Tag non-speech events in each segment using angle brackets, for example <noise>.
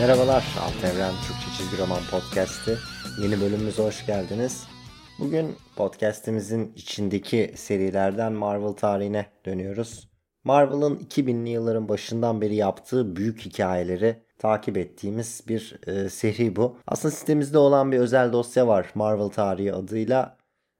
Merhabalar, Alt Evren Türkçe Çizgi Roman Podcast'i. Yeni bölümümüze hoş geldiniz. Bugün podcast'imizin içindeki serilerden Marvel tarihine dönüyoruz. Marvel'ın 2000'li yılların başından beri yaptığı büyük hikayeleri takip ettiğimiz bir e, seri bu. Aslında sitemizde olan bir özel dosya var Marvel tarihi adıyla.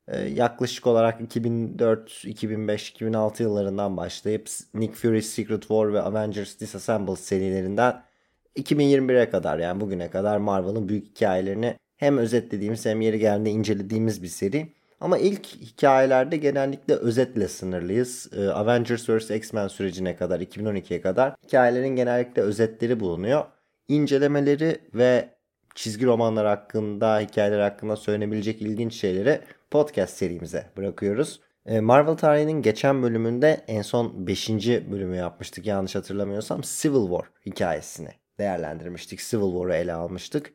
E, yaklaşık olarak 2004, 2005, 2006 yıllarından başlayıp Nick Fury Secret War ve Avengers Disassembled serilerinden 2021'e kadar yani bugüne kadar Marvel'ın büyük hikayelerini hem özetlediğimiz hem yeri geldiğinde incelediğimiz bir seri. Ama ilk hikayelerde genellikle özetle sınırlıyız. Ee, Avengers vs. X-Men sürecine kadar 2012'ye kadar hikayelerin genellikle özetleri bulunuyor. İncelemeleri ve çizgi romanlar hakkında, hikayeler hakkında söylenebilecek ilginç şeyleri podcast serimize bırakıyoruz. Ee, Marvel tarihinin geçen bölümünde en son 5. bölümü yapmıştık yanlış hatırlamıyorsam Civil War hikayesini değerlendirmiştik. Civil War'ı ele almıştık.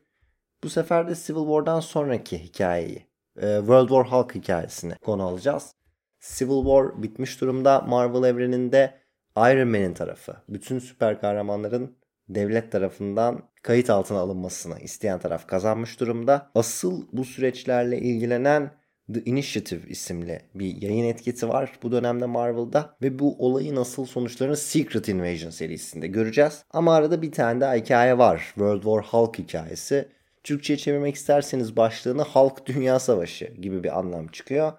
Bu sefer de Civil War'dan sonraki hikayeyi, e, World War Hulk hikayesini konu alacağız. Civil War bitmiş durumda. Marvel evreninde Iron Man'in tarafı, bütün süper kahramanların devlet tarafından kayıt altına alınmasını isteyen taraf kazanmış durumda. Asıl bu süreçlerle ilgilenen The Initiative isimli bir yayın etiketi var bu dönemde Marvel'da ve bu olayın asıl sonuçlarını Secret Invasion serisinde göreceğiz. Ama arada bir tane daha hikaye var. World War Hulk hikayesi. Türkçe'ye çevirmek isterseniz başlığını Hulk Dünya Savaşı gibi bir anlam çıkıyor.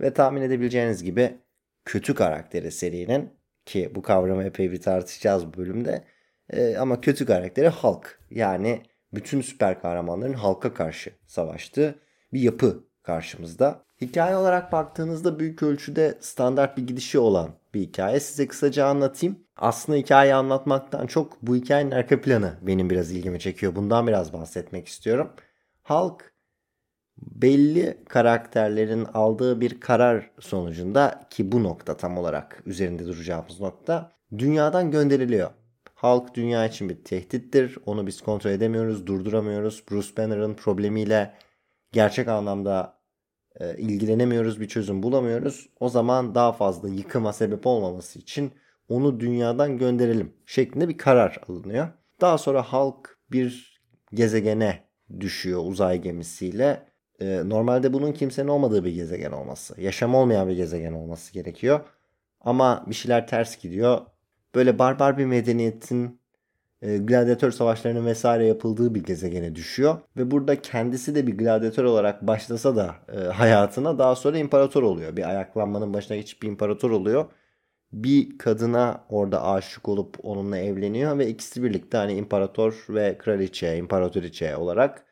Ve tahmin edebileceğiniz gibi kötü karakteri serinin ki bu kavramı epey bir tartışacağız bu bölümde. Ee, ama kötü karakteri Hulk. Yani bütün süper kahramanların Hulk'a karşı savaştığı bir yapı karşımızda. Hikaye olarak baktığınızda büyük ölçüde standart bir gidişi olan bir hikaye. Size kısaca anlatayım. Aslında hikayeyi anlatmaktan çok bu hikayenin arka planı benim biraz ilgimi çekiyor. Bundan biraz bahsetmek istiyorum. Hulk belli karakterlerin aldığı bir karar sonucunda ki bu nokta tam olarak üzerinde duracağımız nokta dünyadan gönderiliyor. Hulk dünya için bir tehdittir. Onu biz kontrol edemiyoruz, durduramıyoruz. Bruce Banner'ın problemiyle gerçek anlamda e, ilgilenemiyoruz, bir çözüm bulamıyoruz. O zaman daha fazla yıkıma sebep olmaması için onu dünyadan gönderelim şeklinde bir karar alınıyor. Daha sonra halk bir gezegene düşüyor uzay gemisiyle. E, normalde bunun kimsenin olmadığı bir gezegen olması, yaşam olmayan bir gezegen olması gerekiyor. Ama bir şeyler ters gidiyor. Böyle barbar bir medeniyetin e, gladyatör savaşlarının vesaire yapıldığı bir gezegene düşüyor. Ve burada kendisi de bir gladyatör olarak başlasa da e, hayatına daha sonra imparator oluyor. Bir ayaklanmanın başına geçip bir imparator oluyor. Bir kadına orada aşık olup onunla evleniyor ve ikisi birlikte hani imparator ve kraliçe, imparatoriçe olarak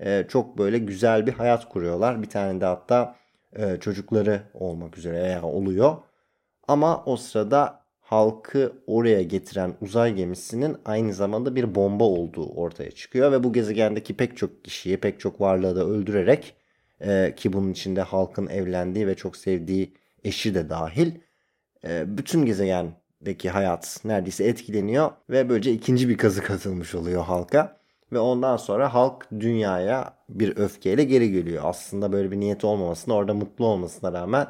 e, çok böyle güzel bir hayat kuruyorlar. Bir tane de hatta e, çocukları olmak üzere oluyor. Ama o sırada halkı oraya getiren uzay gemisinin aynı zamanda bir bomba olduğu ortaya çıkıyor ve bu gezegendeki pek çok kişiyi, pek çok varlığı da öldürerek e, ki bunun içinde halkın evlendiği ve çok sevdiği eşi de dahil e, bütün gezegendeki hayat neredeyse etkileniyor ve böylece ikinci bir kazık atılmış oluyor halka. Ve ondan sonra halk dünyaya bir öfkeyle geri geliyor. Aslında böyle bir niyeti olmamasına orada mutlu olmasına rağmen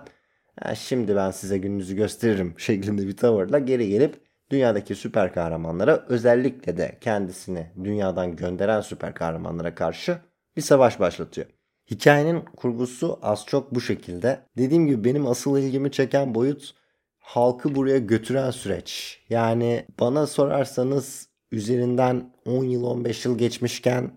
şimdi ben size gününüzü gösteririm <laughs> şeklinde bir tavırla geri gelip dünyadaki süper kahramanlara özellikle de kendisini dünyadan gönderen süper kahramanlara karşı bir savaş başlatıyor. Hikayenin kurgusu az çok bu şekilde. Dediğim gibi benim asıl ilgimi çeken boyut halkı buraya götüren süreç. Yani bana sorarsanız üzerinden 10 yıl 15 yıl geçmişken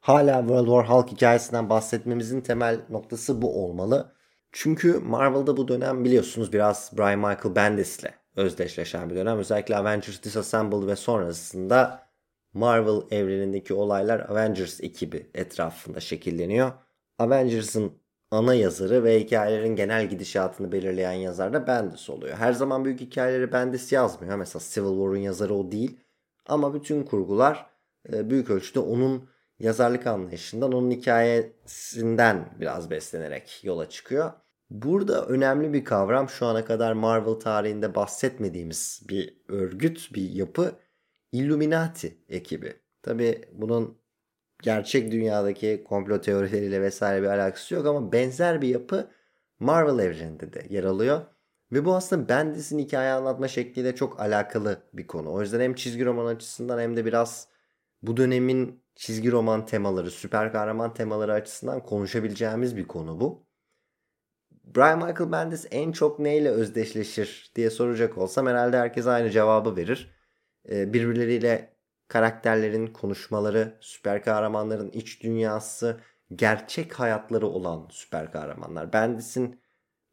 hala World War Hulk hikayesinden bahsetmemizin temel noktası bu olmalı. Çünkü Marvel'da bu dönem biliyorsunuz biraz Brian Michael Bendis'le özdeşleşen bir dönem. Özellikle Avengers Disassembled ve sonrasında Marvel evrenindeki olaylar Avengers ekibi etrafında şekilleniyor. Avengers'ın ana yazarı ve hikayelerin genel gidişatını belirleyen yazar da Bendis oluyor. Her zaman büyük hikayeleri Bendis yazmıyor. Mesela Civil War'un yazarı o değil. Ama bütün kurgular e, büyük ölçüde onun yazarlık anlayışından, onun hikayesinden biraz beslenerek yola çıkıyor. Burada önemli bir kavram şu ana kadar Marvel tarihinde bahsetmediğimiz bir örgüt, bir yapı Illuminati ekibi. Tabi bunun gerçek dünyadaki komplo teorileriyle vesaire bir alakası yok ama benzer bir yapı Marvel evreninde de yer alıyor. Ve bu aslında Bendis'in hikaye anlatma şekliyle çok alakalı bir konu. O yüzden hem çizgi roman açısından hem de biraz bu dönemin çizgi roman temaları, süper kahraman temaları açısından konuşabileceğimiz bir konu bu. Brian Michael Bendis en çok neyle özdeşleşir diye soracak olsam herhalde herkes aynı cevabı verir. Ee, birbirleriyle karakterlerin konuşmaları, süper kahramanların iç dünyası, gerçek hayatları olan süper kahramanlar. Bendis'in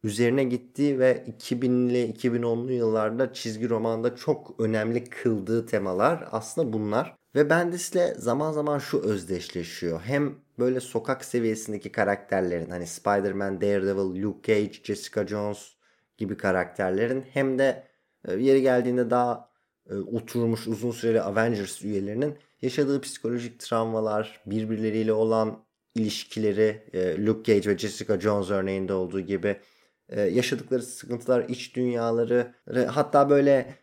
üzerine gittiği ve 2000'li 2010'lu yıllarda çizgi romanda çok önemli kıldığı temalar aslında bunlar. Ve Bendis'le zaman zaman şu özdeşleşiyor. Hem böyle sokak seviyesindeki karakterlerin hani Spider-Man, Daredevil, Luke Cage, Jessica Jones gibi karakterlerin hem de e, yeri geldiğinde daha e, oturmuş uzun süreli Avengers üyelerinin yaşadığı psikolojik travmalar, birbirleriyle olan ilişkileri, e, Luke Cage ve Jessica Jones örneğinde olduğu gibi yaşadıkları sıkıntılar, iç dünyaları, hatta böyle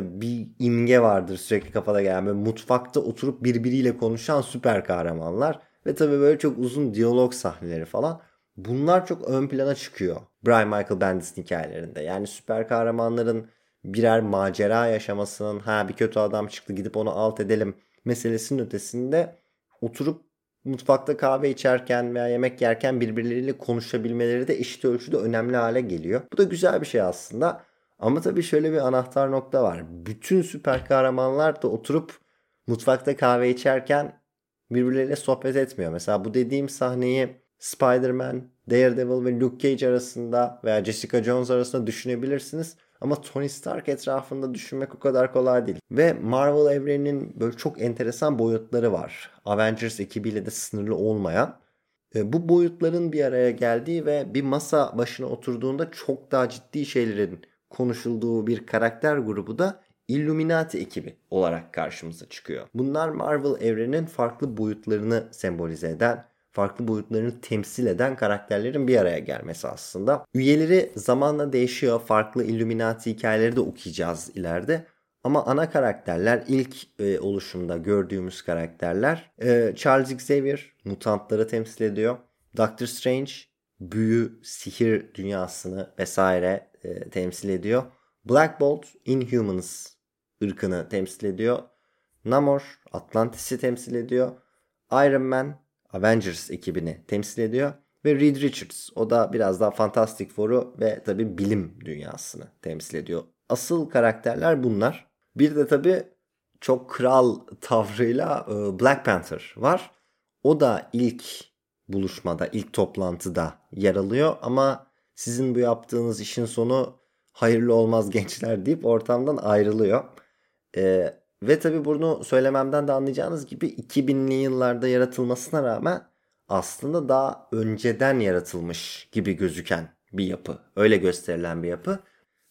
bir imge vardır sürekli kafada gelen böyle mutfakta oturup birbiriyle konuşan süper kahramanlar ve tabii böyle çok uzun diyalog sahneleri falan. Bunlar çok ön plana çıkıyor Brian Michael Bendis'in hikayelerinde. Yani süper kahramanların birer macera yaşamasının ha bir kötü adam çıktı gidip onu alt edelim meselesinin ötesinde oturup mutfakta kahve içerken veya yemek yerken birbirleriyle konuşabilmeleri de eşit ölçüde önemli hale geliyor. Bu da güzel bir şey aslında. Ama tabii şöyle bir anahtar nokta var. Bütün süper kahramanlar da oturup mutfakta kahve içerken birbirleriyle sohbet etmiyor. Mesela bu dediğim sahneyi Spider-Man, Daredevil ve Luke Cage arasında veya Jessica Jones arasında düşünebilirsiniz. Ama Tony Stark etrafında düşünmek o kadar kolay değil. Ve Marvel evreninin böyle çok enteresan boyutları var. Avengers ekibiyle de sınırlı olmayan. E, bu boyutların bir araya geldiği ve bir masa başına oturduğunda çok daha ciddi şeylerin konuşulduğu bir karakter grubu da Illuminati ekibi olarak karşımıza çıkıyor. Bunlar Marvel evrenin farklı boyutlarını sembolize eden, farklı boyutlarını temsil eden karakterlerin bir araya gelmesi aslında. Üyeleri zamanla değişiyor. Farklı Illuminati hikayeleri de okuyacağız ileride. Ama ana karakterler ilk e, oluşumda gördüğümüz karakterler e, Charles Xavier mutantları temsil ediyor. Doctor Strange büyü, sihir dünyasını vesaire e, temsil ediyor. Black Bolt Inhumans ırkını temsil ediyor. Namor Atlantis'i temsil ediyor. Iron Man Avengers ekibini temsil ediyor. Ve Reed Richards o da biraz daha Fantastic Four'u ve tabi bilim dünyasını temsil ediyor. Asıl karakterler bunlar. Bir de tabi çok kral <laughs> tavrıyla e, Black Panther var. O da ilk buluşmada, ilk toplantıda yer alıyor ama sizin bu yaptığınız işin sonu hayırlı olmaz gençler deyip ortamdan ayrılıyor. Ee, ve tabii bunu söylememden de anlayacağınız gibi 2000'li yıllarda yaratılmasına rağmen aslında daha önceden yaratılmış gibi gözüken bir yapı. Öyle gösterilen bir yapı.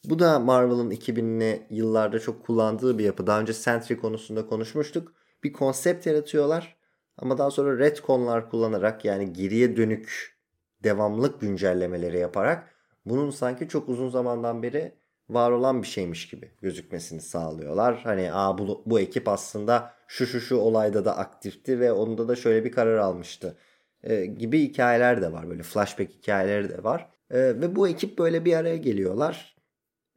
Bu da Marvel'ın 2000'li yıllarda çok kullandığı bir yapı. Daha önce Sentry konusunda konuşmuştuk. Bir konsept yaratıyorlar ama daha sonra retconlar kullanarak yani geriye dönük devamlık güncellemeleri yaparak bunun sanki çok uzun zamandan beri var olan bir şeymiş gibi gözükmesini sağlıyorlar. Hani Aa, bu, bu ekip aslında şu şu şu olayda da aktifti ve onda da şöyle bir karar almıştı e, gibi hikayeler de var. Böyle flashback hikayeleri de var. E, ve bu ekip böyle bir araya geliyorlar.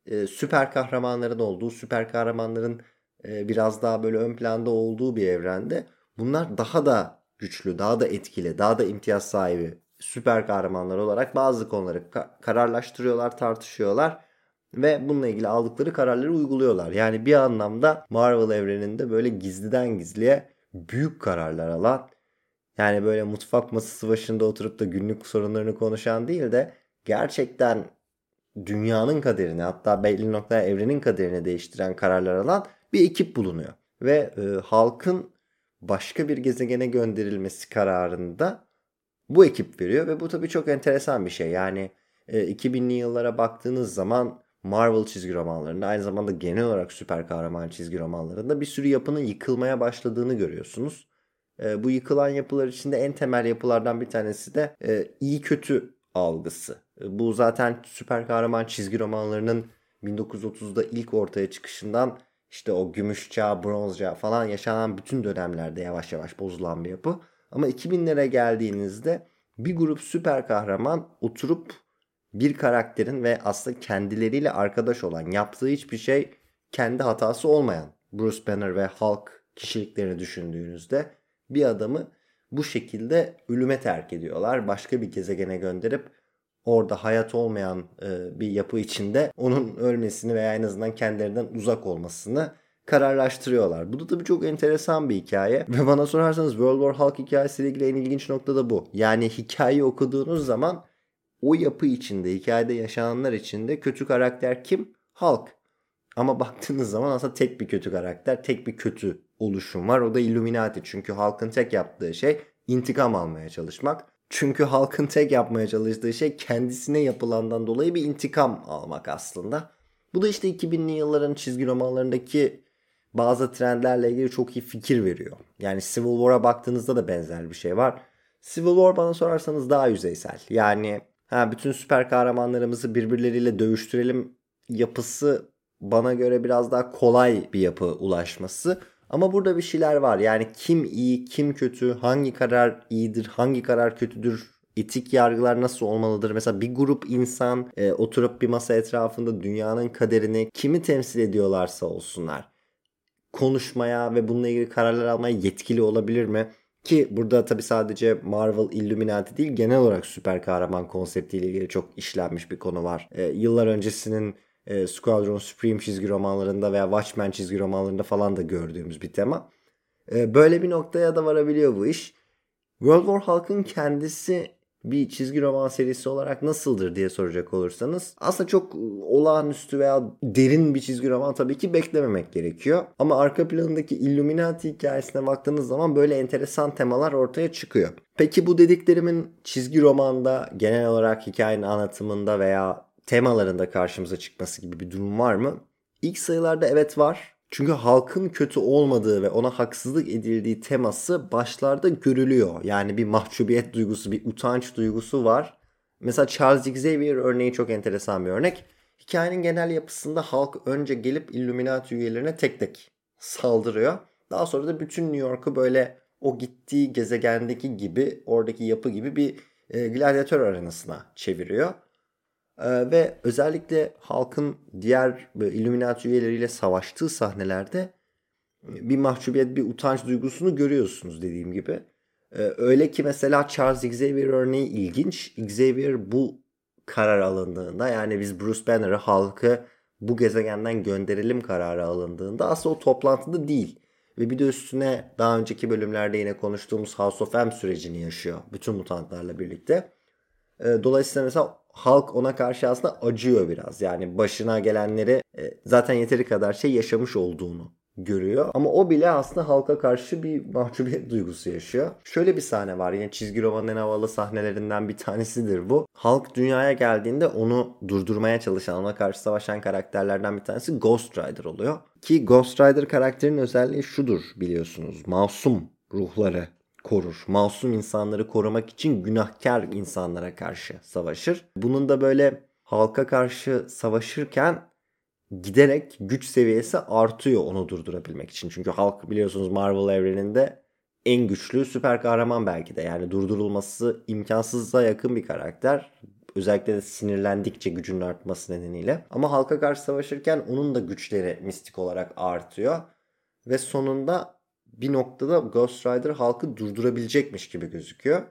E, süper kahramanların olduğu, süper kahramanların e, biraz daha böyle ön planda olduğu bir evrende bunlar daha da güçlü, daha da etkili, daha da imtiyaz sahibi süper kahramanlar olarak bazı konuları ka- kararlaştırıyorlar, tartışıyorlar ve bununla ilgili aldıkları kararları uyguluyorlar. Yani bir anlamda Marvel evreninde böyle gizliden gizliye büyük kararlar alan yani böyle mutfak masası başında oturup da günlük sorunlarını konuşan değil de gerçekten dünyanın kaderini hatta belli noktada evrenin kaderini değiştiren kararlar alan bir ekip bulunuyor. Ve e, halkın başka bir gezegene gönderilmesi kararında bu ekip veriyor ve bu tabii çok enteresan bir şey. Yani e, 2000'li yıllara baktığınız zaman Marvel çizgi romanlarında aynı zamanda genel olarak süper kahraman çizgi romanlarında bir sürü yapının yıkılmaya başladığını görüyorsunuz. E, bu yıkılan yapılar içinde en temel yapılardan bir tanesi de e, iyi kötü algısı. E, bu zaten süper kahraman çizgi romanlarının 1930'da ilk ortaya çıkışından işte o gümüş çağ, bronz çağ falan yaşanan bütün dönemlerde yavaş yavaş bozulan bir yapı. Ama 2000'lere geldiğinizde bir grup süper kahraman oturup bir karakterin ve aslında kendileriyle arkadaş olan yaptığı hiçbir şey kendi hatası olmayan Bruce Banner ve Hulk kişiliklerini düşündüğünüzde bir adamı bu şekilde ölüme terk ediyorlar. Başka bir gezegene gönderip orada hayat olmayan e, bir yapı içinde onun ölmesini veya en azından kendilerinden uzak olmasını kararlaştırıyorlar. Bu da tabii çok enteresan bir hikaye. Ve bana sorarsanız World War Hulk hikayesiyle ilgili en ilginç nokta da bu. Yani hikayeyi okuduğunuz zaman o yapı içinde, hikayede yaşananlar içinde kötü karakter kim? Hulk. Ama <laughs> baktığınız zaman aslında tek bir kötü karakter, tek bir kötü oluşum var. O da Illuminati. Çünkü Hulk'ın tek yaptığı şey intikam almaya çalışmak. Çünkü halkın tek yapmaya çalıştığı şey kendisine yapılandan dolayı bir intikam almak aslında. Bu da işte 2000'li yılların çizgi romanlarındaki bazı trendlerle ilgili çok iyi fikir veriyor. Yani Civil War'a baktığınızda da benzer bir şey var. Civil War bana sorarsanız daha yüzeysel. Yani ha bütün süper kahramanlarımızı birbirleriyle dövüştürelim yapısı bana göre biraz daha kolay bir yapı ulaşması. Ama burada bir şeyler var. Yani kim iyi, kim kötü, hangi karar iyidir, hangi karar kötüdür, etik yargılar nasıl olmalıdır? Mesela bir grup insan e, oturup bir masa etrafında dünyanın kaderini kimi temsil ediyorlarsa olsunlar konuşmaya ve bununla ilgili kararlar almaya yetkili olabilir mi? Ki burada tabi sadece Marvel Illuminati değil genel olarak süper kahraman konseptiyle ilgili çok işlenmiş bir konu var. E, yıllar öncesinin e, Squadron Supreme çizgi romanlarında veya Watchmen çizgi romanlarında falan da gördüğümüz bir tema. E, böyle bir noktaya da varabiliyor bu iş. World War Hulk'ın kendisi bir çizgi roman serisi olarak nasıldır diye soracak olursanız aslında çok olağanüstü veya derin bir çizgi roman tabii ki beklememek gerekiyor. Ama arka planındaki Illuminati hikayesine baktığınız zaman böyle enteresan temalar ortaya çıkıyor. Peki bu dediklerimin çizgi romanda genel olarak hikayenin anlatımında veya temalarında karşımıza çıkması gibi bir durum var mı? İlk sayılarda evet var. Çünkü halkın kötü olmadığı ve ona haksızlık edildiği teması başlarda görülüyor. Yani bir mahcubiyet duygusu, bir utanç duygusu var. Mesela Charles Xavier örneği çok enteresan bir örnek. Hikayenin genel yapısında halk önce gelip Illuminati üyelerine tek tek saldırıyor. Daha sonra da bütün New York'u böyle o gittiği gezegendeki gibi, oradaki yapı gibi bir e, gladyatör arenasına çeviriyor. Ee, ve özellikle halkın diğer Illuminati üyeleriyle savaştığı sahnelerde e, bir mahcubiyet, bir utanç duygusunu görüyorsunuz dediğim gibi. Ee, öyle ki mesela Charles Xavier örneği ilginç. Xavier bu karar alındığında yani biz Bruce Banner'ı halkı bu gezegenden gönderelim kararı alındığında aslında o toplantıda değil. Ve bir de üstüne daha önceki bölümlerde yine konuştuğumuz House of M sürecini yaşıyor. Bütün mutantlarla birlikte. Ee, dolayısıyla mesela halk ona karşı aslında acıyor biraz. Yani başına gelenleri e, zaten yeteri kadar şey yaşamış olduğunu görüyor. Ama o bile aslında halka karşı bir mahcubiyet duygusu yaşıyor. Şöyle bir sahne var yine çizgi romanın en havalı sahnelerinden bir tanesidir bu. Halk dünyaya geldiğinde onu durdurmaya çalışan, ona karşı savaşan karakterlerden bir tanesi Ghost Rider oluyor. Ki Ghost Rider karakterinin özelliği şudur biliyorsunuz. Masum ruhları korur. Masum insanları korumak için günahkar insanlara karşı savaşır. Bunun da böyle halka karşı savaşırken giderek güç seviyesi artıyor onu durdurabilmek için. Çünkü halk biliyorsunuz Marvel evreninde en güçlü süper kahraman belki de. Yani durdurulması imkansıza yakın bir karakter. Özellikle de sinirlendikçe gücünün artması nedeniyle. Ama halka karşı savaşırken onun da güçleri mistik olarak artıyor. Ve sonunda bir noktada Ghost Rider halkı durdurabilecekmiş gibi gözüküyor.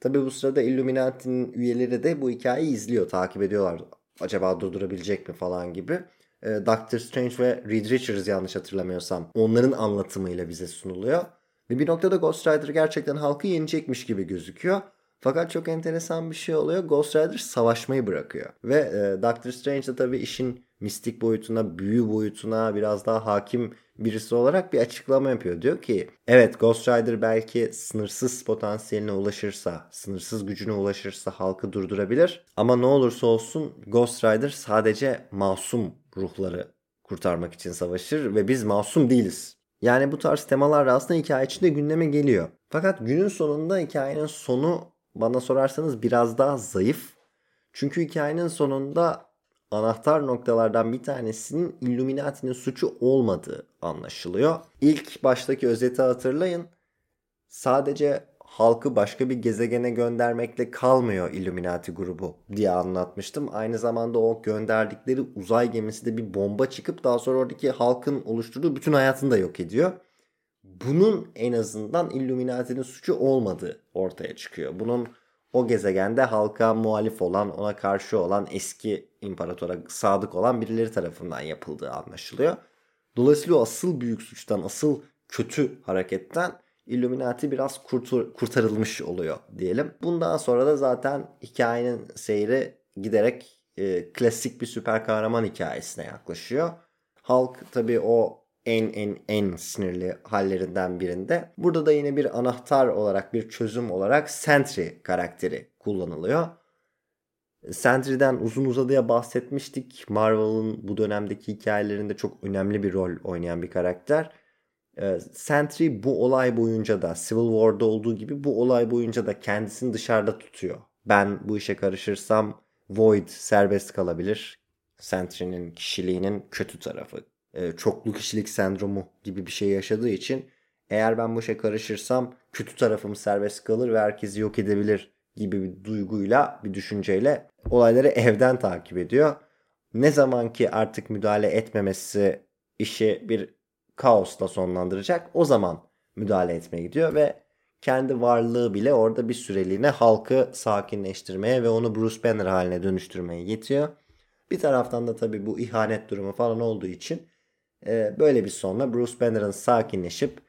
Tabi bu sırada Illuminati'nin üyeleri de bu hikayeyi izliyor, takip ediyorlar. Acaba durdurabilecek mi falan gibi. E, Doctor Strange ve Reed Richards yanlış hatırlamıyorsam onların anlatımıyla bize sunuluyor. Ve bir noktada Ghost Rider gerçekten halkı yenecekmiş gibi gözüküyor. Fakat çok enteresan bir şey oluyor. Ghost Rider savaşmayı bırakıyor. Ve e, Doctor Strange de tabii işin mistik boyutuna, büyü boyutuna biraz daha hakim birisi olarak bir açıklama yapıyor. Diyor ki evet Ghost Rider belki sınırsız potansiyeline ulaşırsa, sınırsız gücüne ulaşırsa halkı durdurabilir. Ama ne olursa olsun Ghost Rider sadece masum ruhları kurtarmak için savaşır ve biz masum değiliz. Yani bu tarz temalar aslında hikaye içinde gündeme geliyor. Fakat günün sonunda hikayenin sonu bana sorarsanız biraz daha zayıf. Çünkü hikayenin sonunda anahtar noktalardan bir tanesinin Illuminati'nin suçu olmadığı anlaşılıyor. İlk baştaki özeti hatırlayın. Sadece halkı başka bir gezegene göndermekle kalmıyor Illuminati grubu diye anlatmıştım. Aynı zamanda o gönderdikleri uzay gemisi de bir bomba çıkıp daha sonra oradaki halkın oluşturduğu bütün hayatını da yok ediyor. bunun en azından Illuminati'nin suçu olmadığı ortaya çıkıyor. Bunun o gezegende halka muhalif olan, ona karşı olan, eski imparatora sadık olan birileri tarafından yapıldığı anlaşılıyor. Dolayısıyla o asıl büyük suçtan, asıl kötü hareketten Illuminati biraz kurtur, kurtarılmış oluyor diyelim. Bundan sonra da zaten hikayenin seyri giderek e, klasik bir süper kahraman hikayesine yaklaşıyor. Halk tabii o en en en sinirli hallerinden birinde. Burada da yine bir anahtar olarak bir çözüm olarak Sentry karakteri kullanılıyor. Sentry'den uzun uzadıya bahsetmiştik. Marvel'ın bu dönemdeki hikayelerinde çok önemli bir rol oynayan bir karakter. Ee, Sentry bu olay boyunca da Civil War'da olduğu gibi bu olay boyunca da kendisini dışarıda tutuyor. Ben bu işe karışırsam Void serbest kalabilir. Sentry'nin kişiliğinin kötü tarafı. Ee, çoklu kişilik sendromu gibi bir şey yaşadığı için eğer ben bu işe karışırsam kötü tarafım serbest kalır ve herkesi yok edebilir gibi bir duyguyla, bir düşünceyle olayları evden takip ediyor. Ne zaman ki artık müdahale etmemesi işi bir kaosla sonlandıracak o zaman müdahale etmeye gidiyor ve kendi varlığı bile orada bir süreliğine halkı sakinleştirmeye ve onu Bruce Banner haline dönüştürmeye yetiyor. Bir taraftan da tabii bu ihanet durumu falan olduğu için e, böyle bir sonla Bruce Banner'ın sakinleşip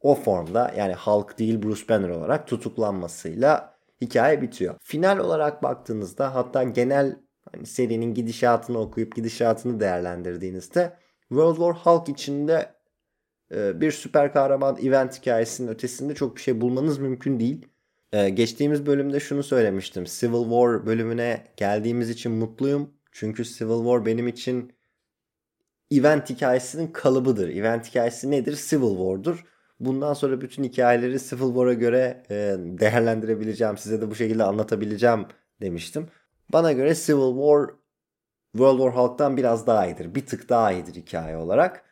o formda yani halk değil Bruce Banner olarak tutuklanmasıyla hikaye bitiyor. Final olarak baktığınızda hatta genel hani serinin gidişatını okuyup gidişatını değerlendirdiğinizde World War Hulk içinde e, bir süper kahraman event hikayesinin ötesinde çok bir şey bulmanız mümkün değil. E, geçtiğimiz bölümde şunu söylemiştim. Civil War bölümüne geldiğimiz için mutluyum. Çünkü Civil War benim için event hikayesinin kalıbıdır. Event hikayesi nedir? Civil War'dur. Bundan sonra bütün hikayeleri Civil War'a göre e, değerlendirebileceğim. Size de bu şekilde anlatabileceğim demiştim. Bana göre Civil War World War Hulk'tan biraz daha iyidir. Bir tık daha iyidir hikaye olarak.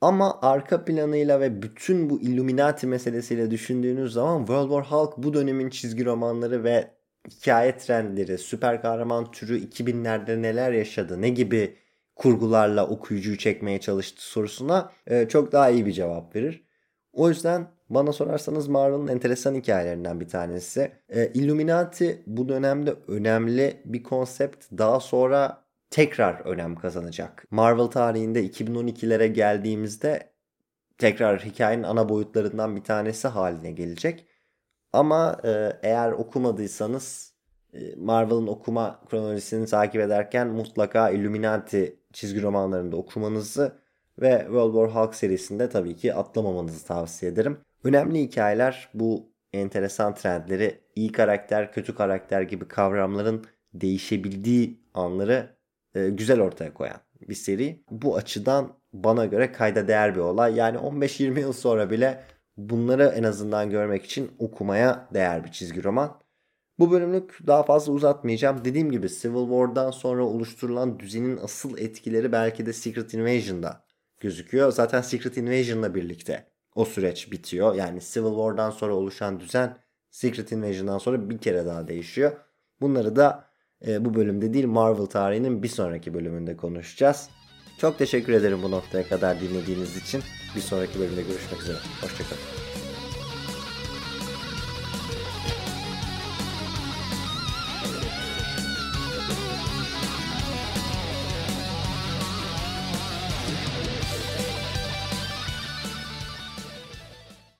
Ama arka planıyla ve bütün bu Illuminati meselesiyle düşündüğünüz zaman World War Hulk bu dönemin çizgi romanları ve hikaye trendleri, süper kahraman türü 2000'lerde neler yaşadı, ne gibi kurgularla okuyucuyu çekmeye çalıştı sorusuna e, çok daha iyi bir cevap verir. O yüzden bana sorarsanız Marvel'ın enteresan hikayelerinden bir tanesi. E, Illuminati bu dönemde önemli bir konsept. Daha sonra tekrar önem kazanacak. Marvel tarihinde 2012'lere geldiğimizde tekrar hikayenin ana boyutlarından bir tanesi haline gelecek. Ama e, eğer okumadıysanız Marvel'ın okuma kronolojisini takip ederken mutlaka Illuminati çizgi romanlarında okumanızı ve World War Hulk serisinde tabii ki atlamamanızı tavsiye ederim. Önemli hikayeler bu enteresan trendleri iyi karakter, kötü karakter gibi kavramların değişebildiği anları e, güzel ortaya koyan bir seri. Bu açıdan bana göre kayda değer bir olay. Yani 15-20 yıl sonra bile bunları en azından görmek için okumaya değer bir çizgi roman. Bu bölümlük daha fazla uzatmayacağım. Dediğim gibi Civil War'dan sonra oluşturulan düzenin asıl etkileri belki de Secret Invasion'da gözüküyor. Zaten Secret Invasion'la birlikte o süreç bitiyor. Yani Civil War'dan sonra oluşan düzen Secret Invasion'dan sonra bir kere daha değişiyor. Bunları da e, bu bölümde değil Marvel tarihinin bir sonraki bölümünde konuşacağız. Çok teşekkür ederim bu noktaya kadar dinlediğiniz için. Bir sonraki bölümde görüşmek üzere. Hoşçakalın.